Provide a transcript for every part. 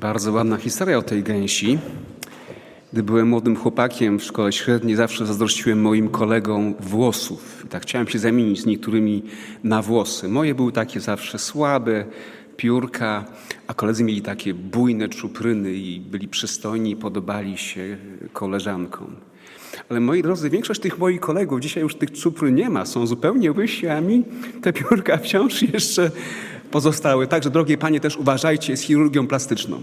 Bardzo ładna historia o tej gęsi. Gdy byłem młodym chłopakiem w szkole średniej, zawsze zazdrościłem moim kolegom włosów. I tak chciałem się zamienić z niektórymi na włosy. Moje były takie zawsze słabe, piórka, a koledzy mieli takie bujne czupryny i byli przystojni i podobali się koleżankom. Ale moi drodzy, większość tych moich kolegów dzisiaj już tych czupry nie ma, są zupełnie łysi, a mi te piórka wciąż jeszcze pozostały. Także, drogie panie, też uważajcie z chirurgią plastyczną.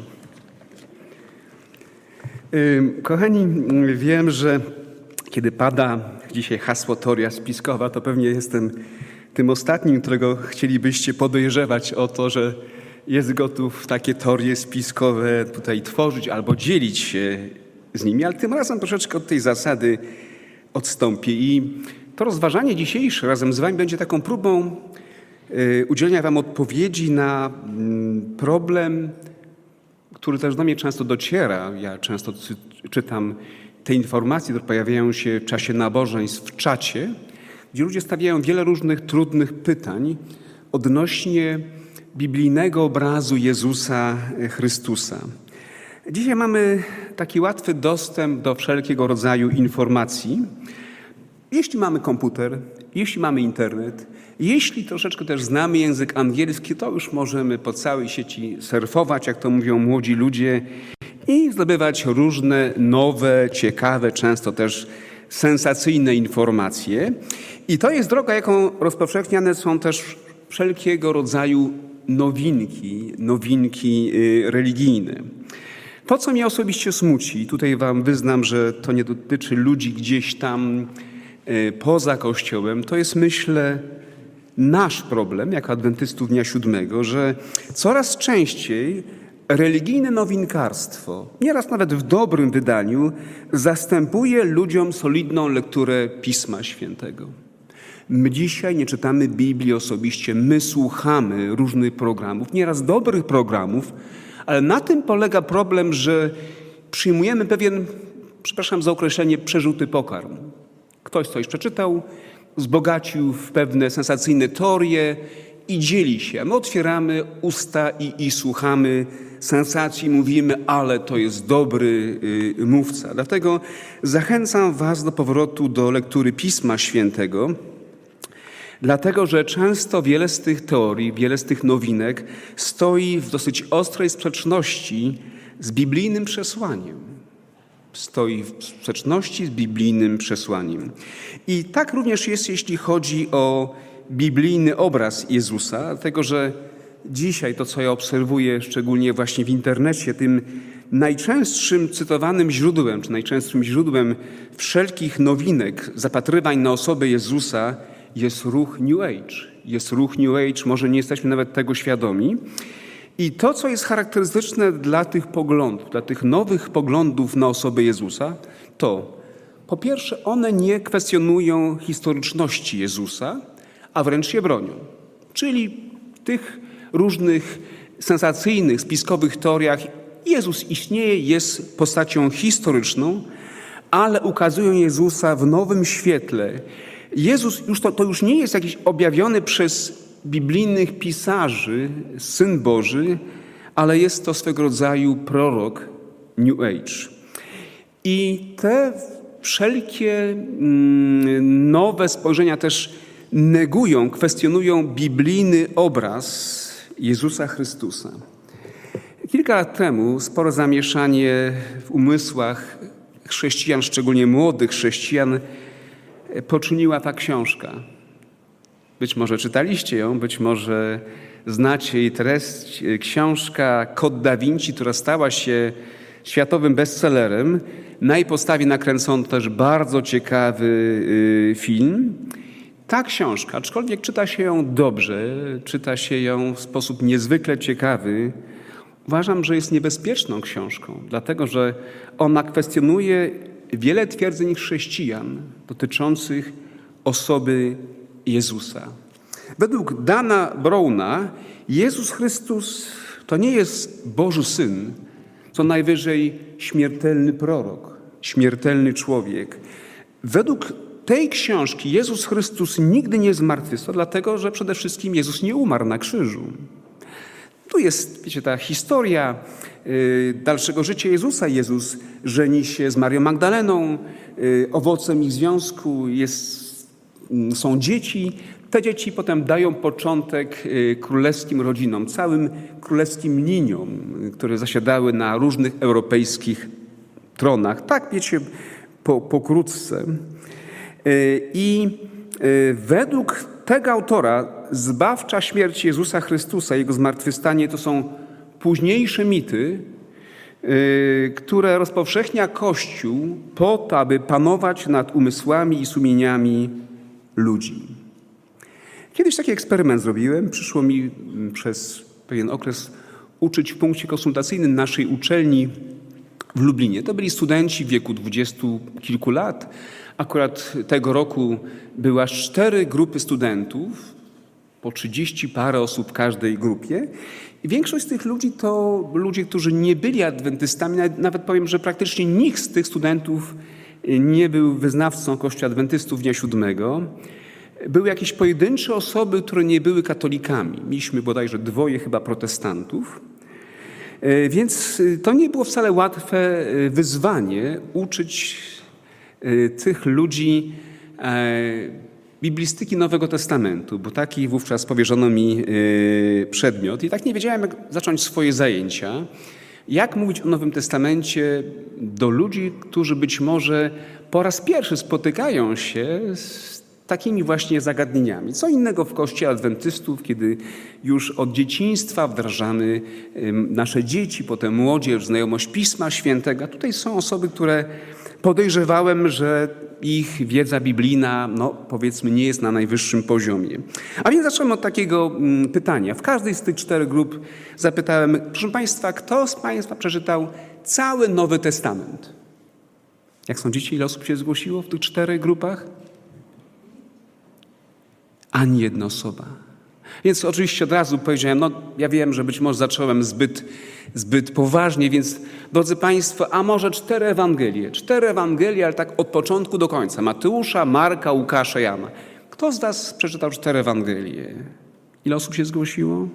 Kochani, wiem, że kiedy pada dzisiaj hasło teoria spiskowa, to pewnie jestem tym ostatnim, którego chcielibyście podejrzewać o to, że jest gotów takie teorie spiskowe tutaj tworzyć albo dzielić się z nimi, ale tym razem troszeczkę od tej zasady odstąpię. I to rozważanie dzisiejsze razem z Wami będzie taką próbą udzielenia Wam odpowiedzi na mm, problem, który też do mnie często dociera. Ja często czytam te informacje, które pojawiają się w czasie nabożeństw w czacie, gdzie ludzie stawiają wiele różnych trudnych pytań odnośnie biblijnego obrazu Jezusa Chrystusa. Dzisiaj mamy taki łatwy dostęp do wszelkiego rodzaju informacji. Jeśli mamy komputer, jeśli mamy internet, jeśli troszeczkę też znamy język angielski, to już możemy po całej sieci surfować, jak to mówią młodzi ludzie, i zdobywać różne nowe, ciekawe, często też sensacyjne informacje. I to jest droga, jaką rozpowszechniane są też wszelkiego rodzaju nowinki, nowinki y, religijne. To, co mnie osobiście smuci, tutaj Wam wyznam, że to nie dotyczy ludzi gdzieś tam poza Kościołem, to jest, myślę, nasz problem jako adwentystów Dnia Siódmego, że coraz częściej religijne nowinkarstwo, nieraz nawet w dobrym wydaniu, zastępuje ludziom solidną lekturę Pisma Świętego. My dzisiaj nie czytamy Biblii osobiście, my słuchamy różnych programów, nieraz dobrych programów, ale na tym polega problem, że przyjmujemy pewien, przepraszam za określenie, przerzuty pokarm. Ktoś coś przeczytał, wzbogacił w pewne sensacyjne teorie i dzieli się. My otwieramy usta i, i słuchamy sensacji, mówimy, ale to jest dobry y, mówca. Dlatego zachęcam Was do powrotu do lektury Pisma Świętego, dlatego że często wiele z tych teorii, wiele z tych nowinek stoi w dosyć ostrej sprzeczności z biblijnym przesłaniem stoi w sprzeczności z biblijnym przesłaniem. I tak również jest, jeśli chodzi o biblijny obraz Jezusa, dlatego że dzisiaj to, co ja obserwuję, szczególnie właśnie w internecie, tym najczęstszym cytowanym źródłem, czy najczęstszym źródłem wszelkich nowinek, zapatrywań na osobę Jezusa jest ruch New Age. Jest ruch New Age, może nie jesteśmy nawet tego świadomi. I to, co jest charakterystyczne dla tych poglądów, dla tych nowych poglądów na osobę Jezusa, to po pierwsze, one nie kwestionują historyczności Jezusa, a wręcz je bronią. Czyli tych różnych sensacyjnych, spiskowych teoriach Jezus istnieje, jest postacią historyczną, ale ukazują Jezusa w nowym świetle. Jezus już to, to już nie jest jakiś objawiony przez biblijnych pisarzy, Syn Boży, ale jest to swego rodzaju prorok New Age. I te wszelkie mm, nowe spojrzenia też negują, kwestionują biblijny obraz Jezusa Chrystusa. Kilka lat temu sporo zamieszanie w umysłach chrześcijan, szczególnie młodych chrześcijan, poczyniła ta książka. Być może czytaliście ją, być może znacie jej treść. Książka Kod da Vinci, która stała się światowym bestsellerem. Na jej podstawie nakręcono też bardzo ciekawy y, film. Ta książka, aczkolwiek czyta się ją dobrze, czyta się ją w sposób niezwykle ciekawy, uważam, że jest niebezpieczną książką, dlatego że ona kwestionuje wiele twierdzeń chrześcijan dotyczących osoby Jezusa. Według Dana Browna Jezus Chrystus to nie jest Boży Syn, co najwyżej śmiertelny prorok, śmiertelny człowiek. Według tej książki Jezus Chrystus nigdy nie zmartwychwstał, dlatego że przede wszystkim Jezus nie umarł na krzyżu. Tu jest, wiecie, ta historia y, dalszego życia Jezusa. Jezus żeni się z Marią Magdaleną. Y, owocem ich związku jest, są dzieci. Te dzieci potem dają początek y, królewskim rodzinom, całym królewskim liniom, które zasiadały na różnych europejskich tronach. Tak, wiecie, po, pokrótce. I według tego autora zbawcza śmierć Jezusa Chrystusa, Jego zmartwychwstanie to są późniejsze mity, które rozpowszechnia Kościół po to, aby panować nad umysłami i sumieniami ludzi. Kiedyś taki eksperyment zrobiłem. Przyszło mi mm, przez pewien okres uczyć w punkcie konsultacyjnym naszej uczelni w Lublinie. To byli studenci w wieku dwudziestu kilku lat. Akurat tego roku były aż cztery grupy studentów po 30 parę osób w każdej grupie. I większość z tych ludzi to ludzie, którzy nie byli adwentystami. Nawet powiem, że praktycznie nikt z tych studentów nie był wyznawcą Kościoła Adwentystów Dnia Siódmego. Były jakieś pojedyncze osoby, które nie były katolikami. Mieliśmy bodajże dwoje chyba protestantów. Y, więc y, to nie było wcale łatwe wyzwanie uczyć tych ludzi e, biblistyki Nowego Testamentu, bo taki wówczas powierzono mi przedmiot i tak nie wiedziałem, jak zacząć swoje zajęcia. Jak mówić o Nowym Testamencie do ludzi, którzy być może po raz pierwszy spotykają się z takimi właśnie zagadnieniami. Co innego w Kościele Adwentystów, kiedy już od dzieciństwa wdrażamy nasze dzieci, potem młodzież, znajomość Pisma Świętego. Tutaj są osoby, które podejrzewałem, że ich wiedza biblijna, no powiedzmy, nie jest na najwyższym poziomie. A więc zacząłem od takiego mm, pytania. W każdej z tych czterech grup zapytałem, proszę Państwa, kto z Państwa przeczytał cały Nowy Testament? Jak sądzicie, ile osób się zgłosiło w tych czterech grupach? Ani jedna osoba. Więc oczywiście od razu powiedziałem, no ja wiem, że być może zacząłem zbyt, zbyt poważnie, więc drodzy Państwo, a może cztery Ewangelie? Cztery Ewangelie, ale tak od początku do końca. Mateusza, Marka, Łukasza, Jana. Kto z Was przeczytał cztery Ewangelie? Ile osób się zgłosiło?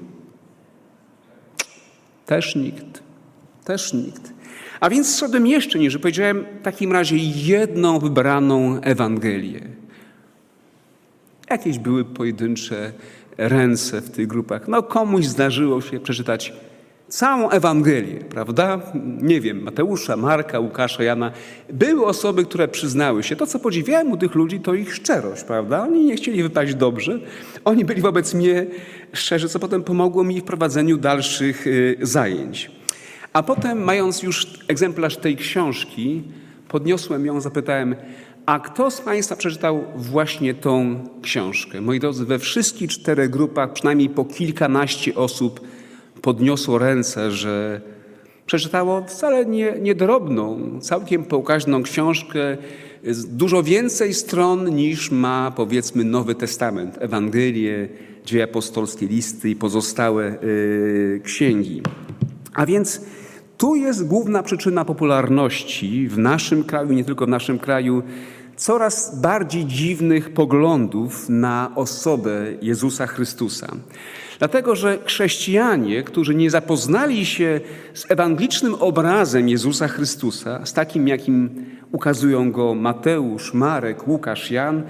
Też nikt. Też nikt. A więc szedłem jeszcze niżej. Powiedziałem w takim razie jedną wybraną Ewangelię. Jakieś były pojedyncze ręce w tych grupach. No komuś zdarzyło się przeczytać całą Ewangelię, prawda? Nie wiem, Mateusza, Marka, Łukasza, Jana. Były osoby, które przyznały się. To, co podziwiałem u tych ludzi, to ich szczerość, prawda? Oni nie chcieli wypaść dobrze. Oni byli wobec mnie szczerzy, co potem pomogło mi w prowadzeniu dalszych y, zajęć. A potem, mając już egzemplarz tej książki, podniosłem ją, zapytałem, a kto z Państwa przeczytał właśnie tą książkę? Moi drodzy, we wszystkich czterech grupach przynajmniej po kilkanaście osób podniosło ręce, że przeczytało wcale nie, niedrobną, całkiem pokaźną książkę, dużo więcej stron niż ma powiedzmy Nowy Testament, Ewangelie, Dzieje Apostolskie, Listy i pozostałe yy, księgi. A więc tu jest główna przyczyna popularności w naszym kraju, nie tylko w naszym kraju, coraz bardziej dziwnych poglądów na osobę Jezusa Chrystusa. Dlatego, że chrześcijanie, którzy nie zapoznali się z ewangelicznym obrazem Jezusa Chrystusa, z takim, jakim ukazują go Mateusz, Marek, Łukasz, Jan,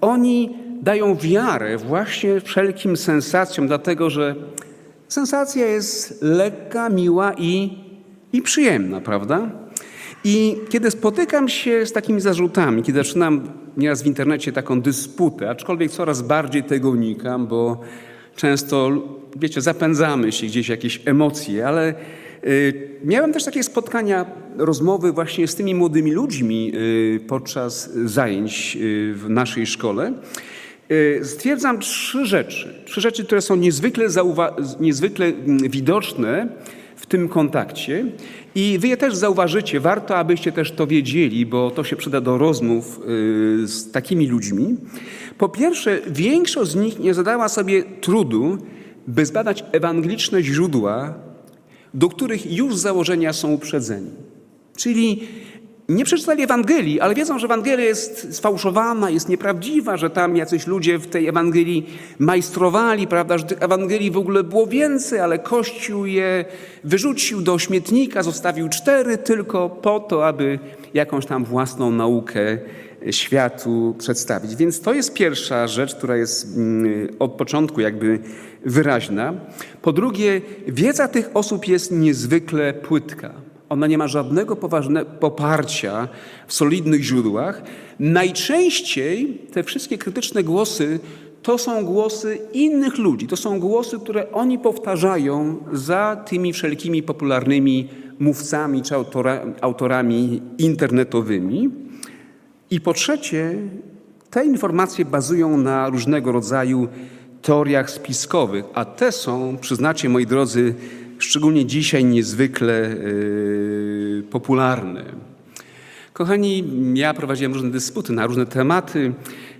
oni dają wiarę właśnie wszelkim sensacjom, dlatego że sensacja jest lekka, miła i, i przyjemna, prawda? I kiedy spotykam się z takimi zarzutami, kiedy zaczynam nieraz w internecie taką dysputę, aczkolwiek coraz bardziej tego unikam, bo często, wiecie, zapędzamy się gdzieś jakieś emocje, ale y, miałem też takie spotkania, rozmowy właśnie z tymi młodymi ludźmi y, podczas zajęć y, w naszej szkole. Stwierdzam trzy rzeczy. Trzy rzeczy, które są niezwykle, niezwykle mm, widoczne tym kontakcie. I wy je też zauważycie, warto abyście też to wiedzieli, bo to się przyda do rozmów z takimi ludźmi. Po pierwsze, większość z nich nie zadała sobie trudu, by zbadać ewangeliczne źródła, do których już założenia są uprzedzeni. Czyli nie przeczytali Ewangelii, ale wiedzą, że Ewangelia jest sfałszowana, jest nieprawdziwa, że tam jacyś ludzie w tej Ewangelii majstrowali, prawda, że tych Ewangelii w ogóle było więcej, ale Kościół je wyrzucił do śmietnika, zostawił cztery tylko po to, aby jakąś tam własną naukę światu przedstawić. Więc to jest pierwsza rzecz, która jest mm, od początku jakby wyraźna. Po drugie, wiedza tych osób jest niezwykle płytka. Ona nie ma żadnego poważnego poparcia w solidnych źródłach. Najczęściej te wszystkie krytyczne głosy to są głosy innych ludzi, to są głosy, które oni powtarzają za tymi wszelkimi popularnymi mówcami czy autora, autorami internetowymi. I po trzecie, te informacje bazują na różnego rodzaju teoriach spiskowych, a te są, przyznacie moi drodzy, szczególnie dzisiaj niezwykle yy, popularne. Kochani, ja prowadziłem różne dysputy na różne tematy.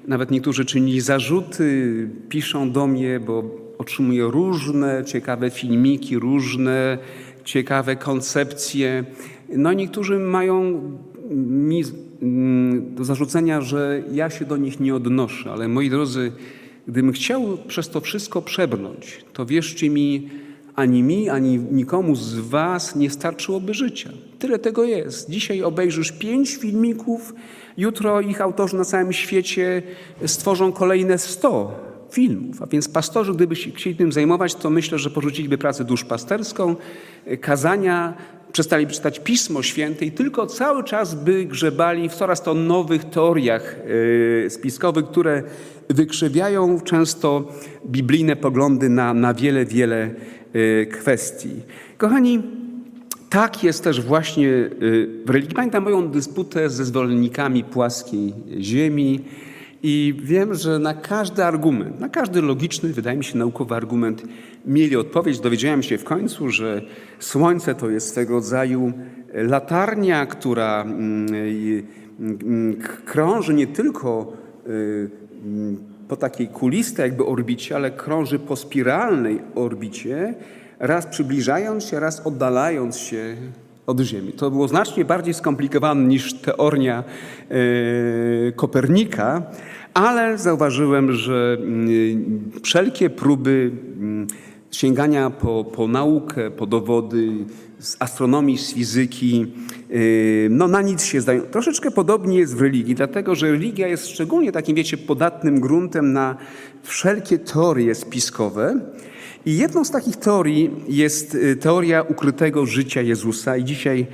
Nawet niektórzy czynili zarzuty, piszą do mnie, bo otrzymuję różne ciekawe filmiki, różne ciekawe koncepcje. No niektórzy mają mi mm, do zarzucenia, że ja się do nich nie odnoszę, ale moi drodzy, gdybym chciał przez to wszystko przebrnąć, to wierzcie mi, ani mi, ani nikomu z Was nie starczyłoby życia. Tyle tego jest. Dzisiaj obejrzysz pięć filmików, jutro ich autorzy na całym świecie stworzą kolejne sto filmów. A więc pastorzy, gdyby się chcieli tym zajmować, to myślę, że porzuciliby pracę duszpasterską, kazania, przestaliby czytać Pismo Święte i tylko cały czas by grzebali w coraz to nowych teoriach e, spiskowych, które wykrzywiają często biblijne poglądy na, na wiele, wiele kwestii. Kochani, tak jest też właśnie y, w religii. Pamiętam moją dysputę ze zwolennikami płaskiej ziemi i wiem, że na każdy argument, na każdy logiczny, wydaje mi się, naukowy argument mieli odpowiedź. Dowiedziałem się w końcu, że Słońce to jest swego rodzaju latarnia, która mm, mm, krąży nie tylko y, po takiej kulistej jakby orbicie, ale krąży po spiralnej orbicie, raz przybliżając się, raz oddalając się od Ziemi. To było znacznie bardziej skomplikowane niż teoria e, Kopernika, ale zauważyłem, że mm, wszelkie próby mm, sięgania po, po naukę, po dowody z astronomii, z fizyki, yy, no na nic się zdają. Troszeczkę podobnie jest w religii, dlatego że religia jest szczególnie takim, wiecie, podatnym gruntem na wszelkie teorie spiskowe. I jedną z takich teorii jest y, teoria ukrytego życia Jezusa i dzisiaj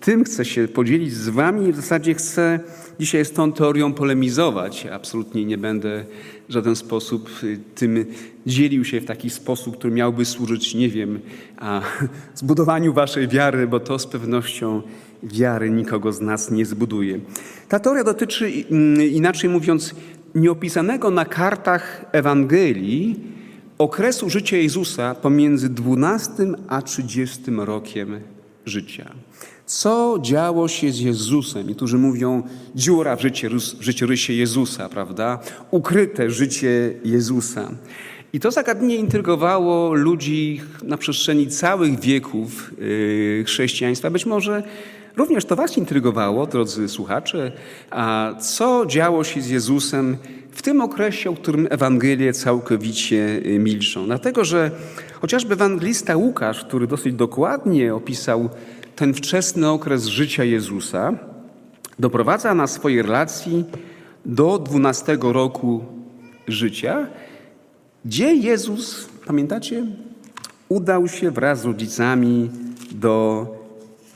tym chcę się podzielić z wami i w zasadzie chcę dzisiaj z tą teorią polemizować. Absolutnie nie będę w żaden sposób y, tym dzielił się w taki sposób, który miałby służyć, nie wiem, a, zbudowaniu waszej wiary, bo to z pewnością wiary nikogo z nas nie zbuduje. Ta teoria dotyczy, mm, inaczej mówiąc, nieopisanego na kartach Ewangelii okresu życia Jezusa pomiędzy 12 a 30 rokiem życia. Co działo się z Jezusem? Niektórzy mówią dziura w, życiorysie Jezusa, prawda? Ukryte życie Jezusa. I to zagadnienie intrygowało ludzi na przestrzeni całych wieków yy, chrześcijaństwa. Być może również to Was intrygowało, drodzy słuchacze, a co działo się z Jezusem w tym okresie, o którym Ewangelie całkowicie yy, milczą. Dlatego, że chociażby ewangelista Łukasz, który dosyć dokładnie opisał ten wczesny okres życia Jezusa, doprowadza na swojej relacji do 12 roku życia, gdzie Jezus, pamiętacie, udał się wraz z rodzicami do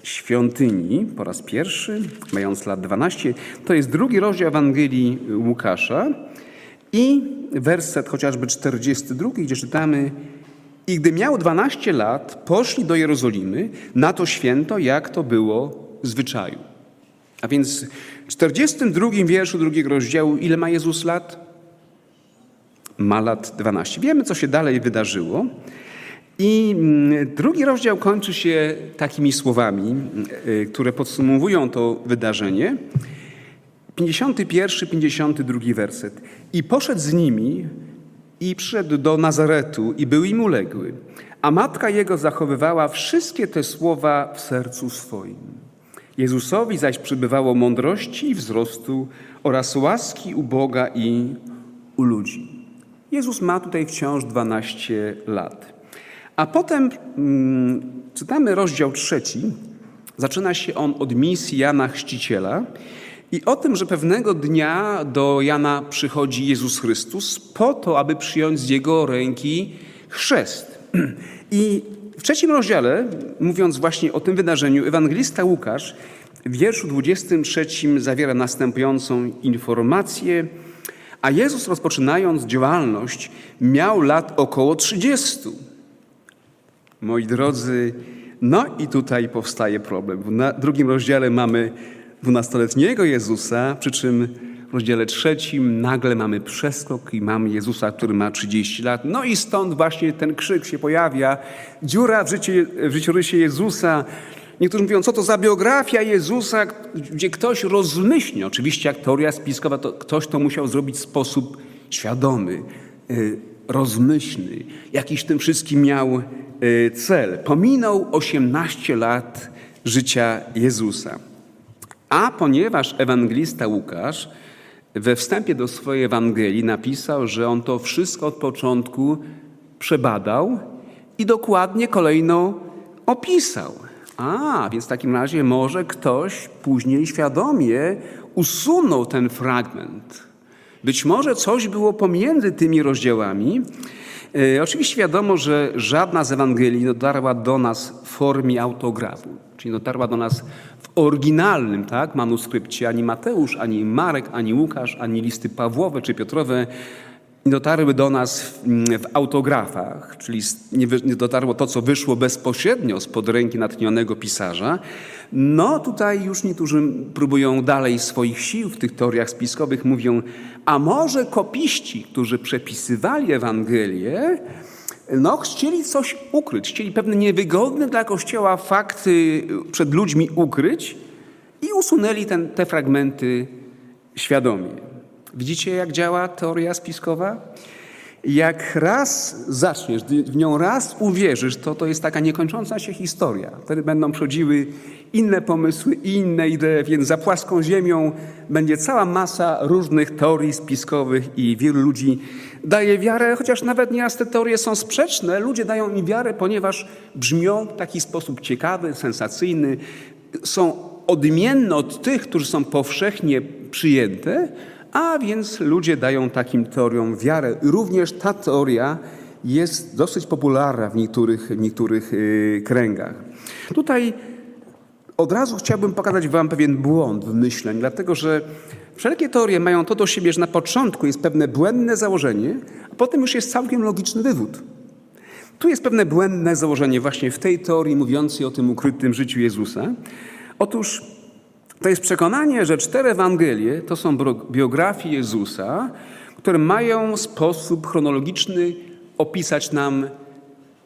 świątyni po raz pierwszy, mając lat 12. To jest drugi rozdział Ewangelii Łukasza i werset chociażby 42, gdzie czytamy i gdy miał 12 lat, poszli do Jerozolimy na to święto, jak to było zwyczaju. A więc w 42 wierszu drugiego rozdziału, ile ma Jezus lat? Ma lat 12. Wiemy, co się dalej wydarzyło. I mm, drugi rozdział kończy się takimi słowami, y, które podsumowują to wydarzenie. 51, 52 werset. I poszedł z nimi i przyszedł do Nazaretu i był im uległy. A matka jego zachowywała wszystkie te słowa w sercu swoim. Jezusowi zaś przybywało mądrości i wzrostu oraz łaski u Boga i u ludzi. Jezus ma tutaj wciąż 12 lat. A potem hmm, czytamy rozdział trzeci. Zaczyna się on od misji Jana Chrzciciela i o tym, że pewnego dnia do Jana przychodzi Jezus Chrystus po to, aby przyjąć z jego ręki chrzest. I w trzecim rozdziale, mówiąc właśnie o tym wydarzeniu, ewangelista Łukasz w wierszu 23 zawiera następującą informację. A Jezus rozpoczynając działalność miał lat około 30. Moi drodzy, no i tutaj powstaje problem. W drugim rozdziale mamy dwunastoletniego Jezusa, przy czym w rozdziale trzecim nagle mamy przeskok i mamy Jezusa, który ma 30 lat. No i stąd właśnie ten krzyk się pojawia. Dziura w, życie, w życiorysie Jezusa. Niektórzy mówią, co to za biografia Jezusa, gdzie ktoś rozmyślnie, oczywiście jak teoria spiskowa, to ktoś to musiał zrobić w sposób świadomy, y, rozmyślny, jakiś tym wszystkim miał y, cel. Pominął 18 lat życia Jezusa. A ponieważ ewangelista Łukasz we wstępie do swojej Ewangelii napisał, że on to wszystko od początku przebadał i dokładnie kolejno opisał. A, więc w takim razie może ktoś później świadomie usunął ten fragment. Być może coś było pomiędzy tymi rozdziałami. E, oczywiście wiadomo, że żadna z Ewangelii dotarła do nas w formie autografu, czyli dotarła do nas w oryginalnym tak, manuskrypcie ani Mateusz, ani Marek, ani Łukasz, ani listy Pawłowe czy Piotrowe nie dotarły do nas w, w autografach, czyli nie, nie, dotarło to, co wyszło bezpośrednio spod ręki natchnionego pisarza. No tutaj już niektórzy próbują dalej swoich sił w tych teoriach spiskowych, mówią, a może kopiści, którzy przepisywali Ewangelię, no, chcieli coś ukryć, chcieli pewne niewygodne dla Kościoła fakty przed ludźmi ukryć i usunęli ten, te fragmenty świadomie. Widzicie, jak działa teoria spiskowa? Jak raz zaczniesz, w nią raz uwierzysz, to to jest taka niekończąca się historia. Wtedy będą przychodziły inne pomysły, inne idee, więc za płaską ziemią będzie cała masa różnych teorii spiskowych i wielu ludzi daje wiarę, chociaż nawet nieraz te teorie są sprzeczne, ludzie dają im wiarę, ponieważ brzmią w taki sposób ciekawy, sensacyjny, są odmienne od tych, którzy są powszechnie przyjęte, a więc ludzie dają takim teoriom wiarę. Również ta teoria jest dosyć popularna w niektórych, w niektórych yy, kręgach. Tutaj od razu chciałbym pokazać Wam pewien błąd w myśleniu, dlatego że wszelkie teorie mają to do siebie, że na początku jest pewne błędne założenie, a potem już jest całkiem logiczny wywód. Tu jest pewne błędne założenie właśnie w tej teorii mówiącej o tym ukrytym życiu Jezusa. Otóż to jest przekonanie, że cztery Ewangelie to są biografie Jezusa, które mają sposób chronologiczny opisać nam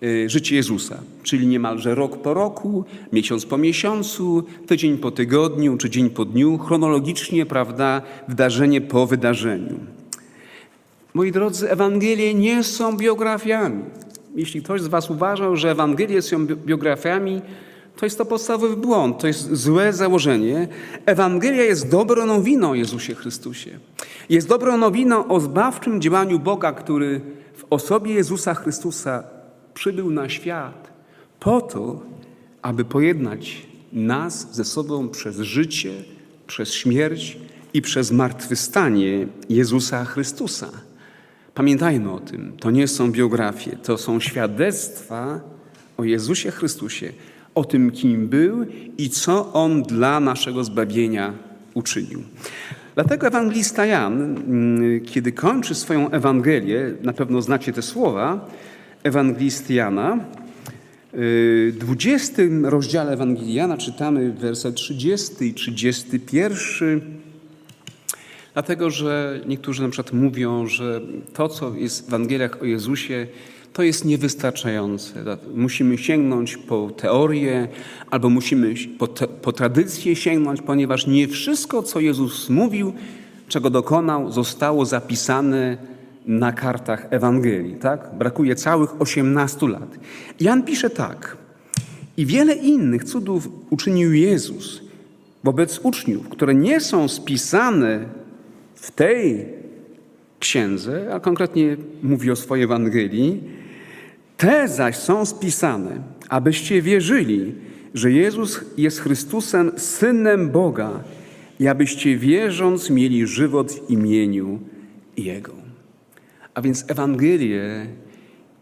y, życie Jezusa, czyli niemalże rok po roku, miesiąc po miesiącu, tydzień po tygodniu czy dzień po dniu, chronologicznie, prawda, wydarzenie po wydarzeniu. Moi drodzy, Ewangelie nie są biografiami. Jeśli ktoś z Was uważał, że Ewangelie są biografiami, to jest to podstawowy błąd, to jest złe założenie. Ewangelia jest dobrą nowiną o Jezusie Chrystusie. Jest dobrą nowiną o zbawczym działaniu Boga, który w osobie Jezusa Chrystusa przybył na świat po to, aby pojednać nas ze sobą przez życie, przez śmierć i przez martwychwstanie Jezusa Chrystusa. Pamiętajmy o tym, to nie są biografie, to są świadectwa o Jezusie Chrystusie, o tym, kim był i co on dla naszego zbawienia uczynił. Dlatego ewangelista Jan, mm, kiedy kończy swoją Ewangelię, na pewno znacie te słowa, ewangelisty Jana, w 20 rozdziale Ewangelii Jana czytamy werset 30 i 31, dlatego że niektórzy na przykład mówią, że to, co jest w Ewangeliach o Jezusie, to jest niewystarczające. Musimy sięgnąć po teorię albo musimy po, te, po tradycję sięgnąć, ponieważ nie wszystko, co Jezus mówił, czego dokonał, zostało zapisane na kartach Ewangelii. Tak? Brakuje całych 18 lat. Jan pisze tak. I wiele innych cudów uczynił Jezus wobec uczniów, które nie są spisane w tej księdze, a konkretnie mówi o swojej Ewangelii, te zaś są spisane, abyście wierzyli, że Jezus jest Chrystusem, Synem Boga i abyście wierząc mieli żywot w imieniu Jego. A więc Ewangelie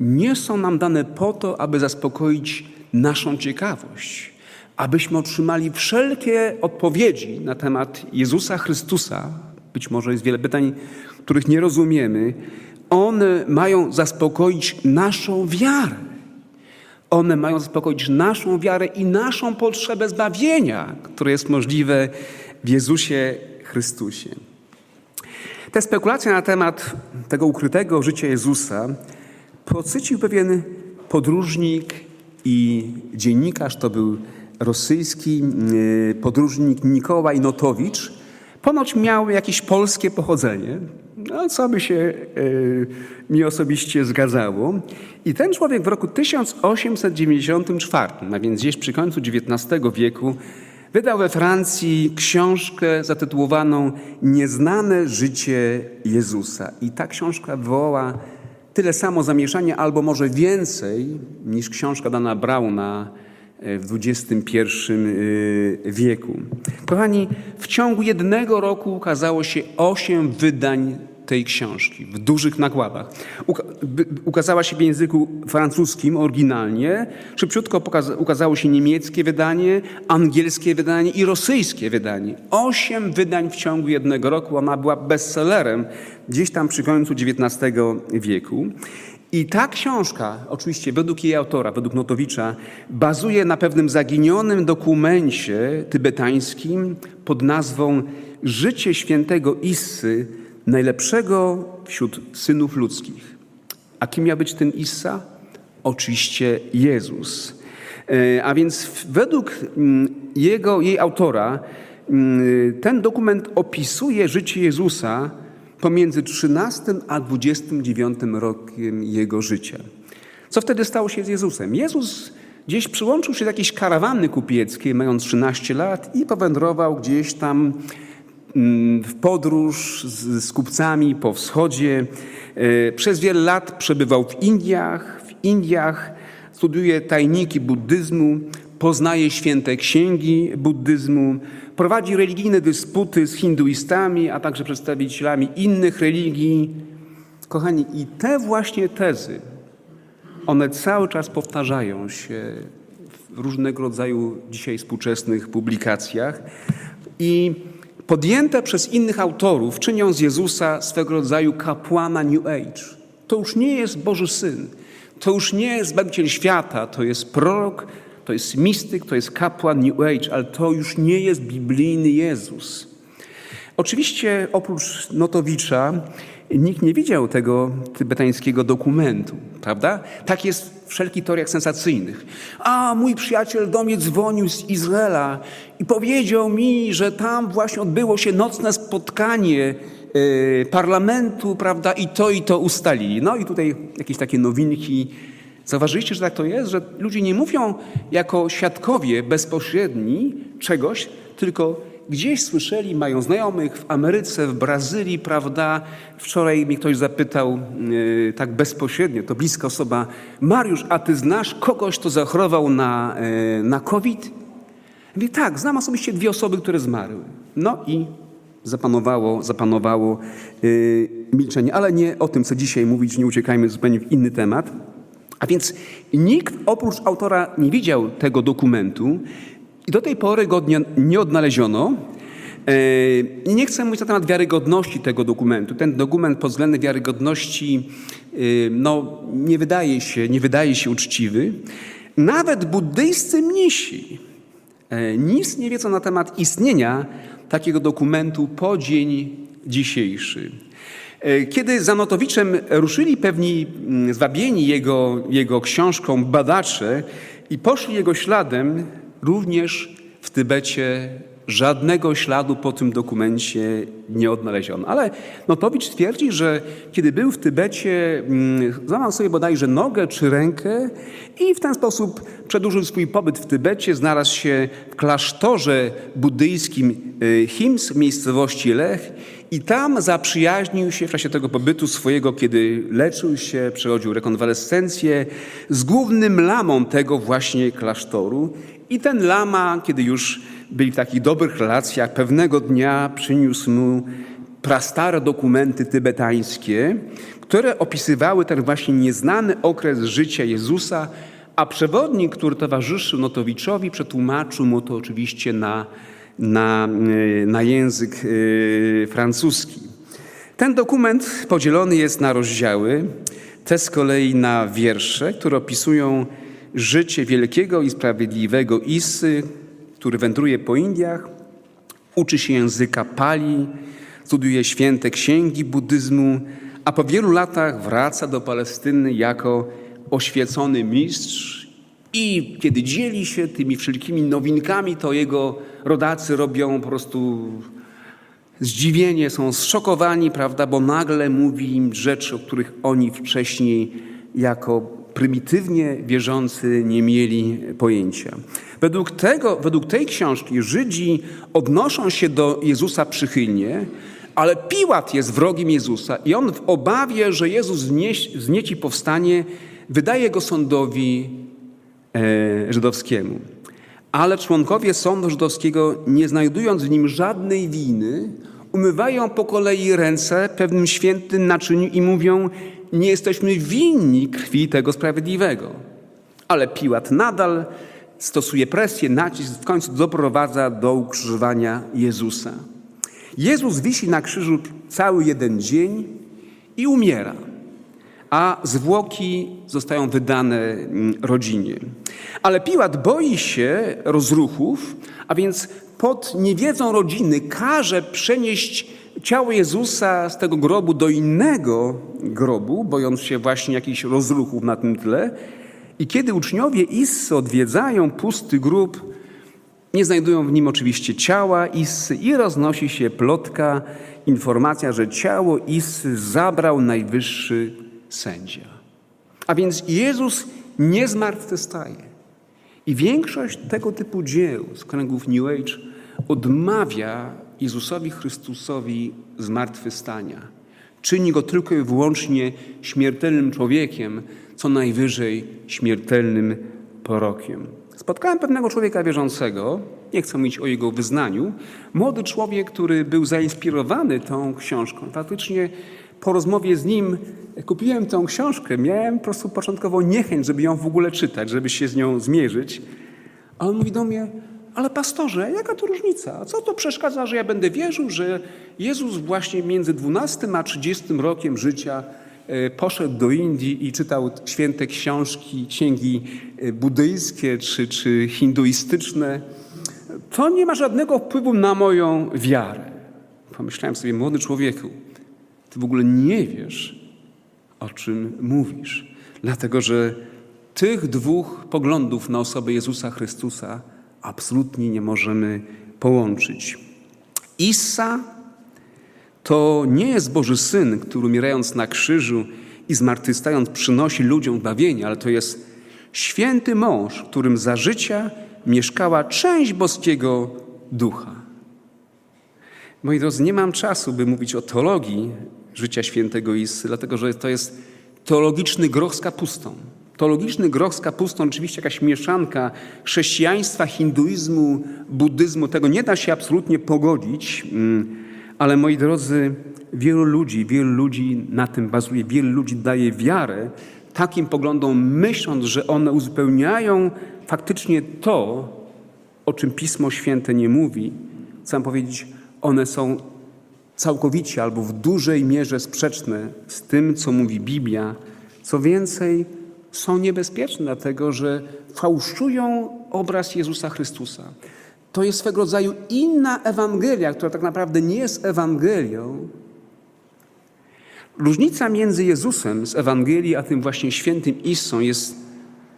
nie są nam dane po to, aby zaspokoić naszą ciekawość, abyśmy otrzymali wszelkie odpowiedzi na temat Jezusa Chrystusa. Być może jest wiele pytań, których nie rozumiemy. One mają zaspokoić naszą wiarę. One mają zaspokoić naszą wiarę i naszą potrzebę zbawienia, które jest możliwe w Jezusie Chrystusie. Te spekulacje na temat tego ukrytego życia Jezusa podsycił pewien podróżnik i dziennikarz, to był rosyjski y, podróżnik Nikołaj Notowicz. Ponoć miał jakieś polskie pochodzenie, no, co by się y, mi osobiście zgadzało. I ten człowiek w roku 1894, a więc gdzieś przy końcu XIX wieku, wydał we Francji książkę zatytułowaną Nieznane życie Jezusa. I ta książka wywołała tyle samo zamieszania, albo może więcej, niż książka Dana Brauna e, w XXI e, wieku. Kochani, w ciągu jednego roku ukazało się osiem wydań tej książki w dużych nakładach. ukazała się w języku francuskim oryginalnie, szybciutko ukazało się niemieckie wydanie, angielskie wydanie i rosyjskie wydanie. Osiem wydań w ciągu jednego roku. Ona była bestsellerem gdzieś tam przy końcu XIX wieku. I ta książka, oczywiście według jej autora, według Notowicza, bazuje na pewnym zaginionym dokumencie tybetańskim pod nazwą Życie świętego Issy najlepszego wśród synów ludzkich. A kim miał być ten Issa? Oczywiście Jezus. E, a więc według mm, jego, jej autora mm, ten dokument opisuje życie Jezusa pomiędzy 13 a 29 rokiem jego życia. Co wtedy stało się z Jezusem? Jezus gdzieś przyłączył się do jakiejś karawany kupieckiej, mając 13 lat i powędrował gdzieś tam w podróż z, z kupcami po wschodzie. E, przez wiele lat przebywał w Indiach. W Indiach studiuje tajniki buddyzmu, poznaje święte księgi buddyzmu, prowadzi religijne dysputy z hinduistami, a także przedstawicielami innych religii. Kochani, i te właśnie tezy, one cały czas powtarzają się w różnego rodzaju dzisiaj współczesnych publikacjach. I podjęte przez innych autorów czynią z Jezusa swego rodzaju kapłana New Age. To już nie jest Boży Syn, to już nie jest Zbawiciel świata, to jest prorok, to jest mistyk, to jest kapłan New Age, ale to już nie jest biblijny Jezus. Oczywiście oprócz Notowicza nikt nie widział tego tybetańskiego dokumentu, prawda? Tak jest w wszelkich teoriach sensacyjnych. A mój przyjaciel do mnie dzwonił z Izraela i powiedział mi, że tam właśnie odbyło się nocne spotkanie y, parlamentu, prawda, i to i to ustalili. No i tutaj jakieś takie nowinki. Zauważyliście, że tak to jest, że ludzie nie mówią jako świadkowie bezpośredni czegoś, tylko gdzieś słyszeli, mają znajomych w Ameryce, w Brazylii, prawda? Wczoraj mnie ktoś zapytał yy, tak bezpośrednio, to bliska osoba, Mariusz, a ty znasz kogoś, kto zachorował na, yy, na COVID? Mówi, tak, znam osobiście dwie osoby, które zmarły. No i zapanowało, zapanowało yy, milczenie, ale nie o tym, co dzisiaj mówić, nie uciekajmy zupełnie w inny temat. A więc nikt oprócz autora nie widział tego dokumentu, i do tej pory go nie, nie odnaleziono. I nie chcę mówić na temat wiarygodności tego dokumentu. Ten dokument pod względem wiarygodności no, nie, wydaje się, nie wydaje się uczciwy. Nawet buddyjscy mnisi nic nie wiedzą na temat istnienia takiego dokumentu po dzień dzisiejszy. Kiedy za Notowiczem ruszyli pewni zwabieni jego, jego książką badacze i poszli jego śladem, również w Tybecie Żadnego śladu po tym dokumencie nie odnaleziono. Ale Notowicz twierdzi, że kiedy był w Tybecie, mm, złamał sobie bodajże nogę czy rękę i w ten sposób przedłużył swój pobyt w Tybecie. Znalazł się w klasztorze buddyjskim y, Hims w miejscowości Lech i tam zaprzyjaźnił się w czasie tego pobytu swojego, kiedy leczył się, przechodził rekonwalescencję z głównym lamą tego właśnie klasztoru. I ten lama, kiedy już byli w takich dobrych relacjach, pewnego dnia przyniósł mu prastare dokumenty tybetańskie, które opisywały ten właśnie nieznany okres życia Jezusa, a przewodnik, który towarzyszył Notowiczowi, przetłumaczył mu to oczywiście na, na, e, na język e, francuski. Ten dokument podzielony jest na rozdziały, te z kolei na wiersze, które opisują życie wielkiego i sprawiedliwego Isy, który wędruje po Indiach, uczy się języka Pali, studiuje święte księgi buddyzmu, a po wielu latach wraca do Palestyny jako oświecony mistrz i kiedy dzieli się tymi wszelkimi nowinkami, to jego rodacy robią po prostu zdziwienie, są zszokowani, prawda, bo nagle mówi im rzeczy, o których oni wcześniej jako prymitywnie wierzący nie mieli pojęcia. Według, tego, według tej książki Żydzi odnoszą się do Jezusa przychylnie, ale Piłat jest wrogiem Jezusa i on w obawie, że Jezus znieci powstanie, wydaje go sądowi e, żydowskiemu. Ale członkowie sądu żydowskiego, nie znajdując w nim żadnej winy, umywają po kolei ręce pewnym świętym naczyniu i mówią: Nie jesteśmy winni krwi tego sprawiedliwego. Ale Piłat nadal stosuje presję, nacisk, w końcu doprowadza do ukrzyżowania Jezusa. Jezus wisi na krzyżu cały jeden dzień i umiera, a zwłoki zostają wydane mm, rodzinie. Ale Piłat boi się rozruchów, a więc pod niewiedzą rodziny każe przenieść ciało Jezusa z tego grobu do innego grobu, bojąc się właśnie jakichś rozruchów na tym tle. I kiedy uczniowie Issy odwiedzają pusty grób, nie znajdują w nim oczywiście ciała Issy i roznosi się plotka, informacja, że ciało Issy zabrał najwyższy sędzia. A więc Jezus nie zmartwychwstaje. I większość tego typu dzieł z kręgów New Age odmawia Jezusowi Chrystusowi zmartwychwstania. Czyni go tylko i wyłącznie śmiertelnym człowiekiem, co najwyżej śmiertelnym prorokiem. Spotkałem pewnego człowieka wierzącego, nie chcę mówić o jego wyznaniu, młody człowiek, który był zainspirowany tą książką. Faktycznie po rozmowie z nim kupiłem tą książkę. Miałem po prostu początkowo niechęć, żeby ją w ogóle czytać, żeby się z nią zmierzyć. A on mówi do mnie, ale pastorze, jaka to różnica? Co to przeszkadza, że ja będę wierzył, że Jezus właśnie między 12 a 30 rokiem życia E, poszedł do Indii i czytał święte książki, księgi e, buddyjskie czy, czy hinduistyczne, to nie ma żadnego wpływu na moją wiarę. Pomyślałem sobie, młody człowieku, ty w ogóle nie wiesz, o czym mówisz, dlatego że tych dwóch poglądów na osobę Jezusa Chrystusa absolutnie nie możemy połączyć. Issa to nie jest Boży Syn, który umierając na krzyżu i zmartwychwstając przynosi ludziom bawienie, ale to jest święty mąż, którym za życia mieszkała część boskiego ducha. Moi drodzy, nie mam czasu, by mówić o teologii życia świętego Isy, dlatego że to jest teologiczny groch z kapustą. Teologiczny groch z kapustą, oczywiście jakaś mieszanka chrześcijaństwa, hinduizmu, buddyzmu, tego nie da się absolutnie pogodzić. Mm, ale moi drodzy, wielu ludzi, wielu ludzi na tym bazuje, wielu ludzi daje wiarę takim poglądom, myśląc, że one uzupełniają faktycznie to, o czym Pismo Święte nie mówi. Chcę powiedzieć, one są całkowicie albo w dużej mierze sprzeczne z tym, co mówi Biblia. Co więcej, są niebezpieczne, dlatego że fałszują obraz Jezusa Chrystusa to jest swego rodzaju inna Ewangelia, która tak naprawdę nie jest Ewangelią. Różnica między Jezusem z Ewangelii, a tym właśnie świętym Issą jest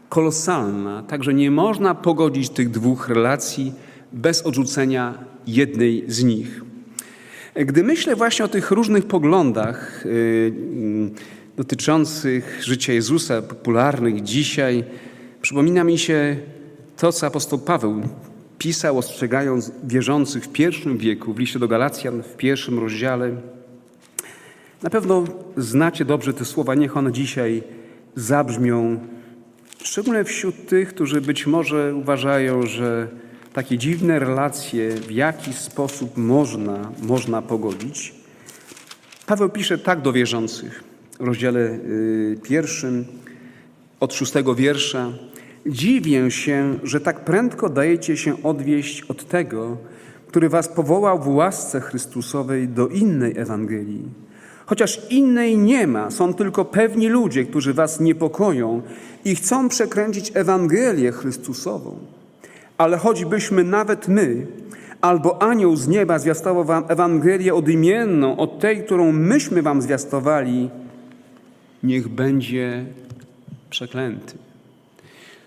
kolosalna, także nie można pogodzić tych dwóch relacji bez odrzucenia jednej z nich. Gdy myślę właśnie o tych różnych poglądach y, dotyczących życia Jezusa, popularnych dzisiaj, przypomina mi się to, co apostoł Paweł pisał, ostrzegając wierzących w pierwszym wieku, w liście do Galacjan, w pierwszym rozdziale. Na pewno znacie dobrze te słowa, niech one dzisiaj zabrzmią, szczególnie wśród tych, którzy być może uważają, że takie dziwne relacje w jaki sposób można, można pogodzić. Paweł pisze tak do wierzących w rozdziale y, pierwszym od szóstego wiersza. Dziwię się, że tak prędko dajecie się odwieść od tego, który was powołał w łasce Chrystusowej do innej Ewangelii. Chociaż innej nie ma, są tylko pewni ludzie, którzy was niepokoją i chcą przekręcić Ewangelię Chrystusową. Ale choćbyśmy nawet my, albo anioł z nieba zwiastował wam Ewangelię odmienną od tej, którą myśmy wam zwiastowali, niech będzie przeklęty.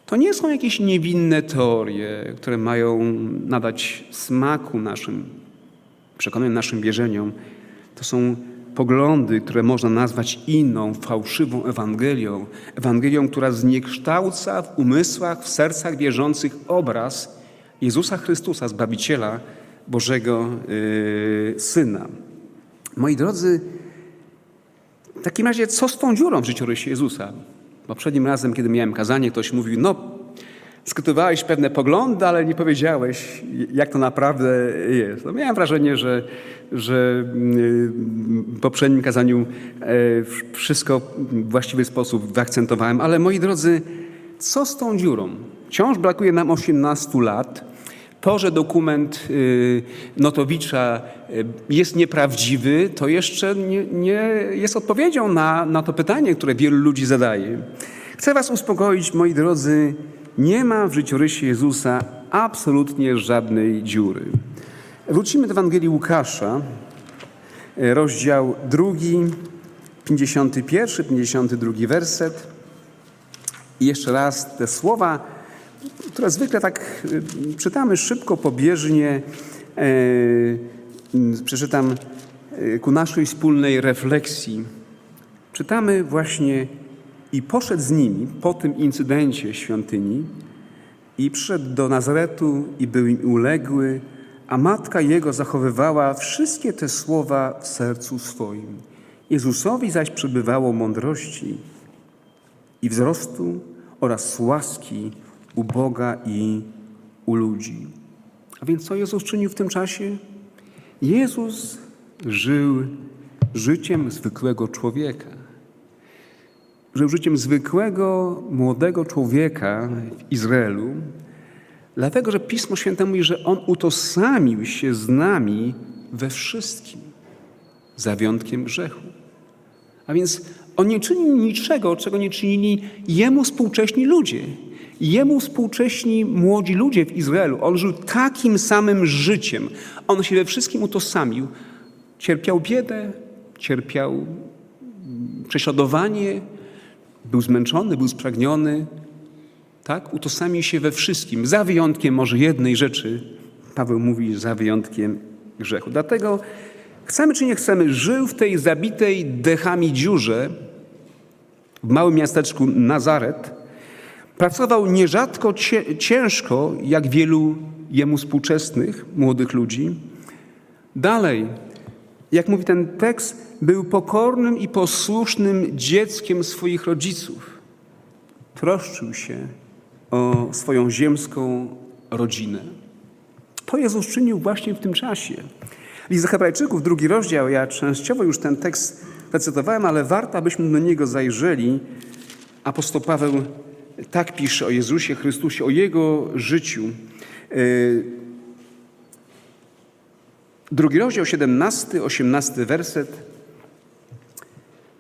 To nie są jakieś niewinne teorie, które mają nadać smaku naszym przekonaniom, naszym wierzeniom. To są poglądy, które można nazwać inną, fałszywą Ewangelią. Ewangelią, która zniekształca w umysłach, w sercach wierzących obraz Jezusa Chrystusa, Zbawiciela, Bożego yy, Syna. Moi drodzy, w takim razie co z tą dziurą w życiorysie Jezusa? Poprzednim razem, kiedy miałem kazanie, ktoś mówił, no skrytowałeś pewne poglądy, ale nie powiedziałeś, jak to naprawdę jest. No, miałem wrażenie, że, że w poprzednim kazaniu e, wszystko w właściwy sposób wyakcentowałem, ale moi drodzy, co z tą dziurą? Wciąż brakuje nam 18 lat. To, że dokument y, Notowicza y, jest nieprawdziwy, to jeszcze nie, nie jest odpowiedzią na, na to pytanie, które wielu ludzi zadaje. Chcę Was uspokoić, moi drodzy, nie ma w życiorysie Jezusa absolutnie żadnej dziury. Wrócimy do Ewangelii Łukasza, e, rozdział drugi, 51, 52 werset. I jeszcze raz te słowa, które zwykle tak e, czytamy szybko, pobieżnie, e, przeczytam ku naszej wspólnej refleksji. Czytamy właśnie i poszedł z nimi po tym incydencie świątyni i przyszedł do Nazaretu i był im uległy, a matka jego zachowywała wszystkie te słowa w sercu swoim. Jezusowi zaś przybywało mądrości i wzrostu oraz łaski u Boga i u ludzi. A więc co Jezus czynił w tym czasie? Jezus żył życiem zwykłego człowieka żył życiem zwykłego, młodego człowieka w Izraelu, dlatego że Pismo Święte mówi, że on utożsamił się z nami we wszystkim, za wyjątkiem grzechu. A więc on nie czynił niczego, czego nie czynili jemu współcześni ludzie. Jemu współcześni młodzi ludzie w Izraelu. On żył takim samym życiem. On się we wszystkim utożsamił. Cierpiał biedę, cierpiał prześladowanie, był zmęczony, był spragniony, tak? Utożsamił się we wszystkim, za wyjątkiem może jednej rzeczy. Paweł mówi, za wyjątkiem grzechu. Dlatego chcemy czy nie chcemy, żył w tej zabitej dechami dziurze w małym miasteczku Nazaret. Pracował nierzadko ciężko, jak wielu jemu współczesnych młodych ludzi. Dalej, jak mówi ten tekst, był pokornym i posłusznym dzieckiem swoich rodziców. Troszczył się o swoją ziemską rodzinę. To Jezus czynił właśnie w tym czasie. List Hebrajczyków, drugi rozdział, ja częściowo już ten tekst recytowałem, ale warto, abyśmy do niego zajrzeli. Apostoł Paweł tak pisze o Jezusie Chrystusie, o Jego życiu. Drugi rozdział, 17, 18 werset.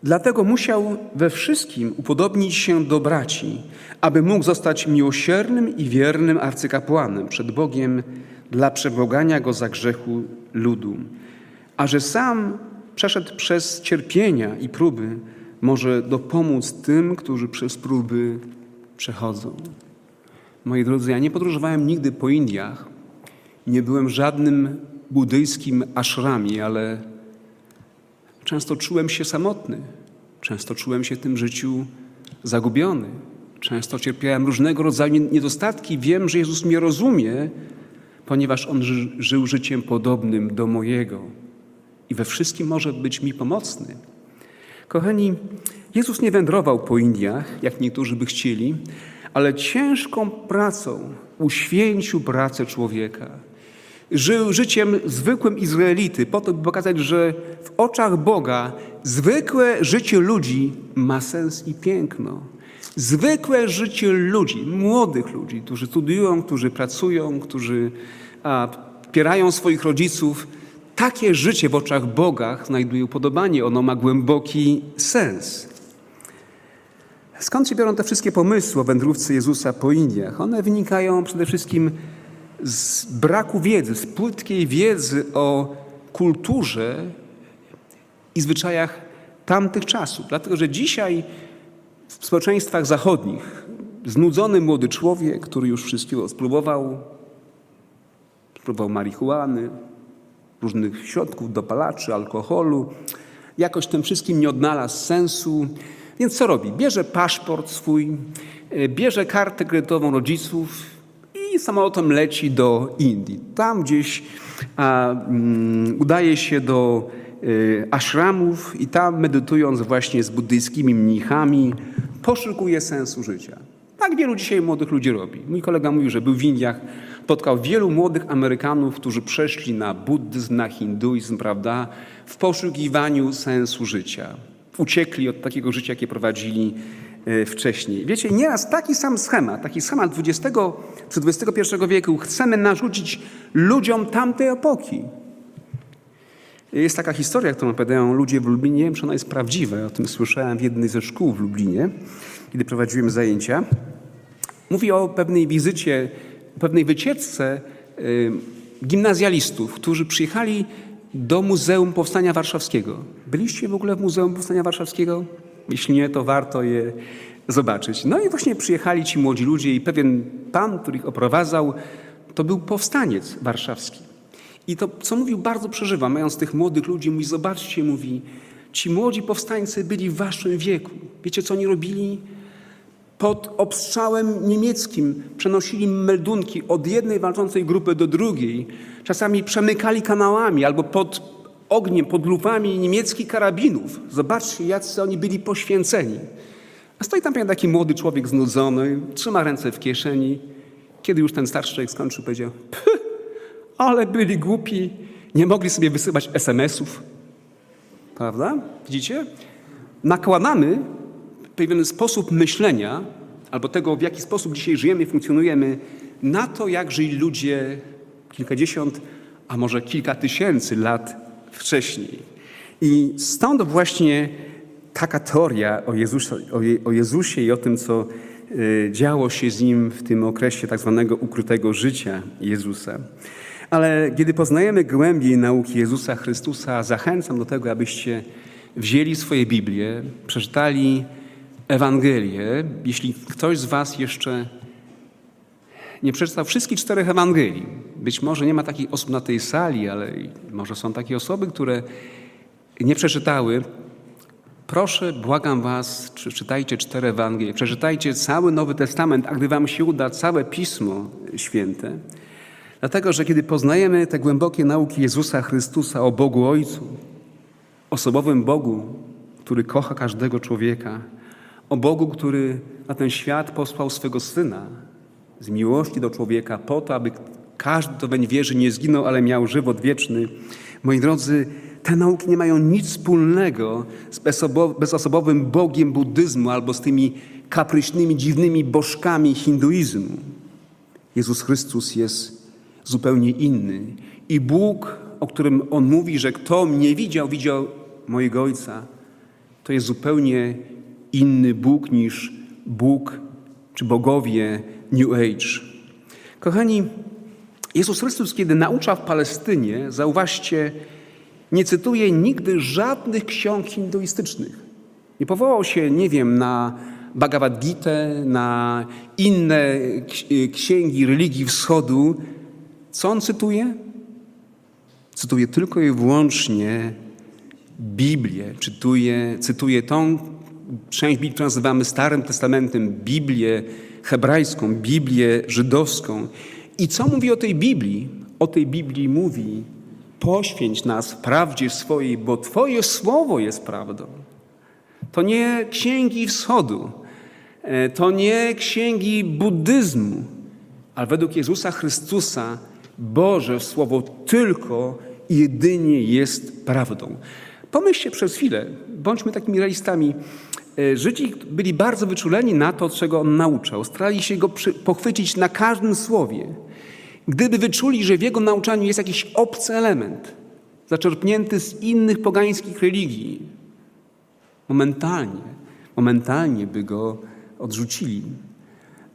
Dlatego musiał we wszystkim upodobnić się do braci, aby mógł zostać miłosiernym i wiernym arcykapłanem przed Bogiem dla przebłagania go za grzechu ludu. A że sam przeszedł przez cierpienia i próby, może dopomóc tym, którzy przez próby przechodzą. Moi drodzy, ja nie podróżowałem nigdy po Indiach Nie byłem żadnym buddyjskim ashramie, ale często czułem się samotny. Często czułem się w tym życiu zagubiony. Często cierpiałem różnego rodzaju niedostatki. Wiem, że Jezus mnie rozumie, ponieważ On ży żył życiem podobnym do mojego i we wszystkim może być mi pomocny. Kochani, Jezus nie wędrował po Indiach, jak niektórzy by chcieli, ale ciężką pracą uświęcił pracę człowieka. Żył życiem zwykłym Izraelity, po to, by pokazać, że w oczach Boga zwykłe życie ludzi ma sens i piękno. Zwykłe życie ludzi, młodych ludzi, którzy studiują, którzy pracują, którzy a, swoich rodziców, takie życie w oczach Boga znajduje upodobanie, ono ma głęboki sens. Skąd się biorą te wszystkie pomysły o wędrówce Jezusa po Indiach? One wynikają przede wszystkim z braku wiedzy, z płytkiej wiedzy o kulturze i zwyczajach tamtych czasów. Dlatego, że dzisiaj w społeczeństwach zachodnich znudzony młody człowiek, który już wszystkiego spróbował, spróbował marihuany, różnych środków, dopalaczy, alkoholu, jakoś tym wszystkim nie odnalazł sensu. Więc co robi? Bierze paszport swój, e, bierze kartę kredytową rodziców i samolotem leci do Indii. Tam gdzieś a, um, udaje się do y, ashramów i tam medytując właśnie z buddyjskimi mnichami poszukuje sensu życia. Tak wielu dzisiaj młodych ludzi robi. Mój kolega mówił, że był w Indiach, spotkał wielu młodych Amerykanów, którzy przeszli na buddyzm, na hinduizm, prawda, w poszukiwaniu sensu życia. Uciekli od takiego życia, jakie prowadzili e, wcześniej. Wiecie, nieraz taki sam schemat, taki schemat XX czy XXI wieku chcemy narzucić ludziom tamtej epoki. Jest taka historia, którą opowiadają ludzie w Lublinie. Nie wiem, czy ona jest prawdziwa. O tym słyszałem w jednej ze szkół w Lublinie, kiedy prowadziłem zajęcia. Mówi o pewnej wizycie, pewnej wycieczce y, gimnazjalistów, którzy przyjechali do Muzeum Powstania Warszawskiego. Byliście w ogóle w Muzeum Powstania Warszawskiego? Jeśli nie, to warto je zobaczyć. No i właśnie przyjechali ci młodzi ludzie i pewien pan, który ich oprowadzał, to był powstaniec warszawski. I to, co mówił, bardzo przeżywa, mając tych młodych ludzi, mówi, zobaczcie, mówi, ci młodzi powstańcy byli w waszym wieku. Wiecie, co oni robili? Pod obstrzałem niemieckim przenosili meldunki od jednej walczącej grupy do drugiej. Czasami przemykali kanałami albo pod ogniem, pod lupami niemieckich karabinów. Zobaczcie, jacy oni byli poświęceni. A stoi tam taki młody człowiek znudzony, trzyma ręce w kieszeni. Kiedy już ten starszy człowiek skończył, powiedział: ale byli głupi, nie mogli sobie wysyłać SMS-ów. Prawda? Widzicie? Nakładamy pewien sposób myślenia albo tego, w jaki sposób dzisiaj żyjemy funkcjonujemy, na to, jak żyli ludzie kilkadziesiąt, a może kilka tysięcy lat wcześniej. I stąd właśnie taka teoria o Jezusie, o Jezusie i o tym, co y, działo się z nim w tym okresie tak zwanego ukrytego życia Jezusa. Ale kiedy poznajemy głębiej nauki Jezusa Chrystusa, zachęcam do tego, abyście wzięli swoje Biblię, przeczytali Ewangelię. Jeśli ktoś z Was jeszcze nie przeczytał wszystkich czterech Ewangelii, być może nie ma takich osób na tej sali, ale może są takie osoby, które nie przeczytały, proszę, błagam Was, przeczytajcie cztery Ewangelie, przeczytajcie cały Nowy Testament, a gdy Wam się uda, całe Pismo Święte. Dlatego, że kiedy poznajemy te głębokie nauki Jezusa Chrystusa o Bogu Ojcu, osobowym Bogu, który kocha każdego człowieka, o Bogu, który na ten świat posłał swego Syna z miłości do człowieka po to, aby każdy, kto weń wierzy, nie zginął, ale miał żywot wieczny. Moi drodzy, te nauki nie mają nic wspólnego z bezosobowym Bogiem buddyzmu albo z tymi kapryśnymi, dziwnymi bożkami hinduizmu. Jezus Chrystus jest zupełnie inny. I Bóg, o którym On mówi, że kto mnie widział, widział mojego Ojca, to jest zupełnie inny Bóg niż Bóg czy bogowie New Age. Kochani, Jezus Chrystus, kiedy naucza w Palestynie, zauważcie, nie cytuje nigdy żadnych ksiąg hinduistycznych. Nie powołał się, nie wiem, na Bhagavad Gita, na inne księgi religii wschodu, Co on cytuje? Cytuje tylko i wyłącznie Biblię. Cytuje, cytuje tą część Biblii, którą nazywamy Starym Testamentem, Biblię hebrajską, Biblię żydowską. I co mówi o tej Biblii? O tej Biblii mówi: poświęć nas prawdzie swojej, bo Twoje słowo jest prawdą. To nie księgi wschodu, e, to nie księgi buddyzmu, ale według Jezusa Chrystusa Boże Słowo tylko i jedynie jest prawdą. Pomyślcie przez chwilę, bądźmy takimi realistami. E, Żydzi byli bardzo wyczuleni na to, czego on nauczał. Starali się go pochwycić na każdym słowie. Gdyby wyczuli, że w jego nauczaniu jest jakiś obcy element, zaczerpnięty z innych pogańskich religii, momentalnie, momentalnie by go odrzucili.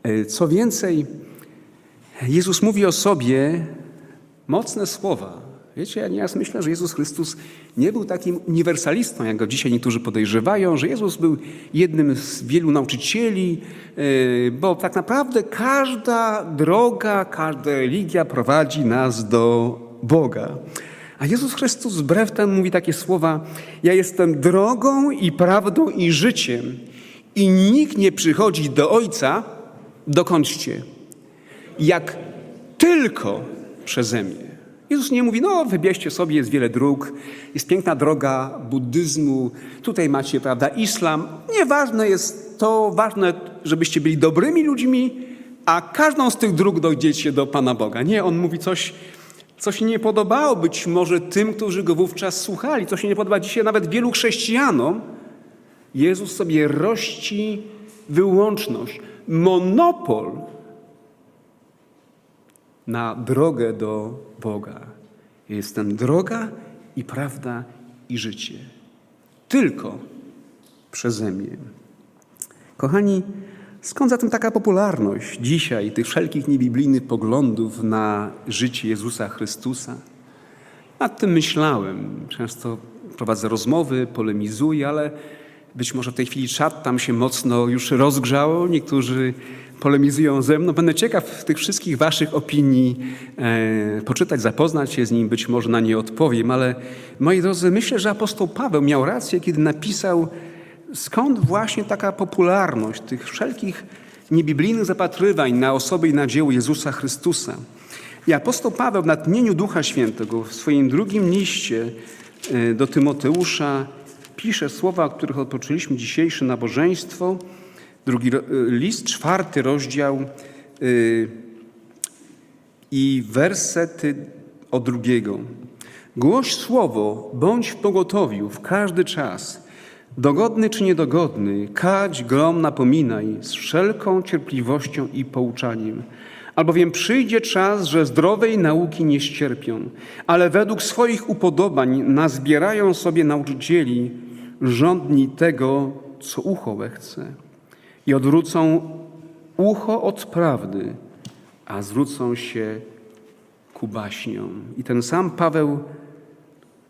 E, co więcej, Jezus mówi o sobie mocne słowa. Wiecie, ja nieraz myślę, że Jezus Chrystus nie był takim uniwersalistą, jak go dzisiaj niektórzy podejrzewają, że Jezus był jednym z wielu nauczycieli, e, bo tak naprawdę każda droga, każda religia prowadzi nas do Boga. A Jezus Chrystus wbrew temu mówi takie słowa: Ja jestem drogą i prawdą i życiem, i nikt nie przychodzi do Ojca, dokądście, jak tylko przeze mnie. Jezus nie mówi, no wybierzcie sobie, jest wiele dróg, jest piękna droga buddyzmu, tutaj macie, prawda, islam. Nieważne jest to, ważne, żebyście byli dobrymi ludźmi, a każdą z tych dróg dojdziecie do Pana Boga. Nie, On mówi coś, co się nie podobało być może tym, którzy Go wówczas słuchali, co się nie podoba dzisiaj nawet wielu chrześcijanom. Jezus sobie rości wyłączność, monopol na drogę do Boga. Jestem droga i prawda i życie. Tylko przeze mnie. Kochani, skąd zatem taka popularność dzisiaj tych wszelkich niebiblijnych poglądów na życie Jezusa Chrystusa? Nad tym myślałem. Często prowadzę rozmowy, polemizuję, ale być może w tej chwili czat tam się mocno już rozgrzało. Niektórzy polemizują ze mną. Będę ciekaw tych wszystkich Waszych opinii e, poczytać, zapoznać się z nim, być może na nie odpowiem, ale moi drodzy, myślę, że apostoł Paweł miał rację, kiedy napisał, skąd właśnie taka popularność tych wszelkich niebiblijnych zapatrywań na osobę i na dzieło Jezusa Chrystusa. I apostoł Paweł w natchnieniu Ducha Świętego w swoim drugim liście e, do Tymoteusza pisze słowa, o których odpoczęliśmy dzisiejsze nabożeństwo, drugi y, list, czwarty rozdział y, i wersety od drugiego. Głoś słowo, bądź w pogotowiu w każdy czas, dogodny czy niedogodny, kać, grom napominaj z wszelką cierpliwością i pouczaniem. Albowiem przyjdzie czas, że zdrowej nauki nie ścierpią, ale według swoich upodobań nazbierają sobie nauczycieli, rządni tego, co ucho chce i odwrócą ucho od prawdy, a zwrócą się ku baśniom. I ten sam Paweł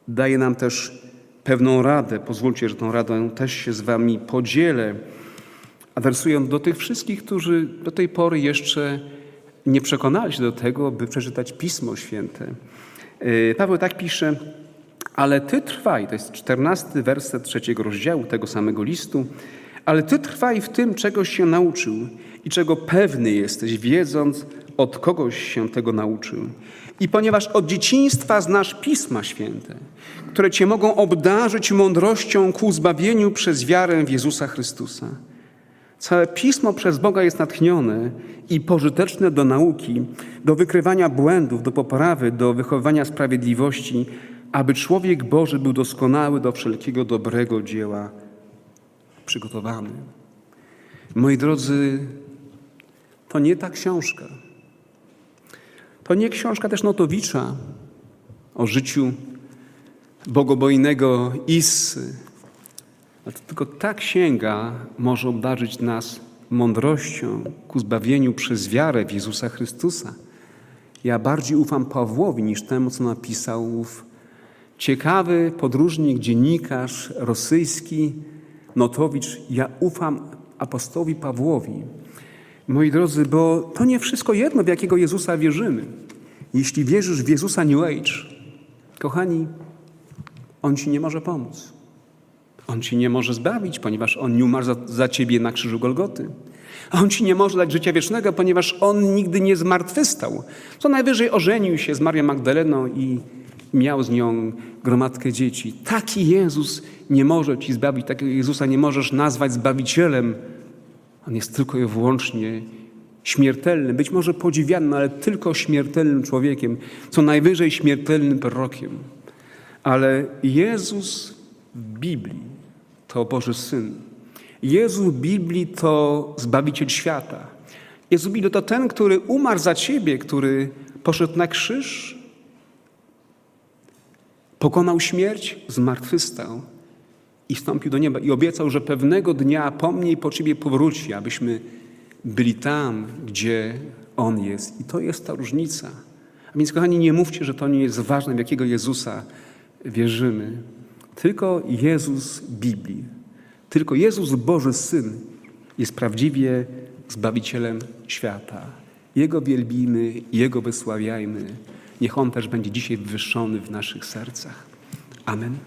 daje nam też pewną radę. Pozwólcie, że tą radę też się z Wami podzielę, adresując do tych wszystkich, którzy do tej pory jeszcze nie przekonali się do tego, by przeczytać Pismo Święte. E, Paweł tak pisze, ale Ty trwaj, to jest czternasty werset trzeciego rozdziału tego samego listu, ale Ty trwaj w tym, czegoś się nauczył i czego pewny jesteś, wiedząc, od kogoś się tego nauczył. I ponieważ od dzieciństwa znasz Pisma Święte, które Cię mogą obdarzyć mądrością ku zbawieniu przez wiarę w Jezusa Chrystusa. Całe Pismo przez Boga jest natchnione i pożyteczne do nauki, do wykrywania błędów, do poprawy, do wychowywania sprawiedliwości, aby człowiek Boży był doskonały do wszelkiego dobrego dzieła przygotowany. Moi drodzy, to nie ta książka. To nie książka też Notowicza o życiu bogobojnego Issy. Tylko ta księga może obdarzyć nas mądrością ku zbawieniu przez wiarę w Jezusa Chrystusa. Ja bardziej ufam Pawłowi niż temu, co napisał ów ciekawy podróżnik, dziennikarz rosyjski, Notowicz, ja ufam apostołowi Pawłowi. Moi drodzy, bo to nie wszystko jedno, w jakiego Jezusa wierzymy. Jeśli wierzysz w Jezusa New Age, kochani, On ci nie może pomóc. On ci nie może zbawić, ponieważ On nie umarł za, za ciebie na krzyżu Golgoty. A On ci nie może dać życia wiecznego, ponieważ On nigdy nie zmartwychwstał. Co najwyżej ożenił się z Marią Magdaleną i miał z nią gromadkę dzieci. Taki Jezus nie może ci zbawić, takiego Jezusa nie możesz nazwać Zbawicielem. On jest tylko i wyłącznie śmiertelny, być może podziwiany, ale tylko śmiertelnym człowiekiem, co najwyżej śmiertelnym prorokiem. Ale Jezus w Biblii to Boży Syn. Jezus w Biblii to Zbawiciel świata. Jezus w Biblii to ten, który umarł za ciebie, który poszedł na krzyż, pokonał śmierć, zmartwychwstał i wstąpił do nieba i obiecał, że pewnego dnia po mnie i po ciebie powróci, abyśmy byli tam, gdzie On jest. I to jest ta różnica. A więc, kochani, nie mówcie, że to nie jest ważne, w jakiego Jezusa wierzymy. Tylko Jezus Biblii, tylko Jezus Boży Syn jest prawdziwie Zbawicielem świata. Jego wielbimy, Jego wysławiajmy. Niech On też będzie dzisiaj wywyższony w naszych sercach. Amen.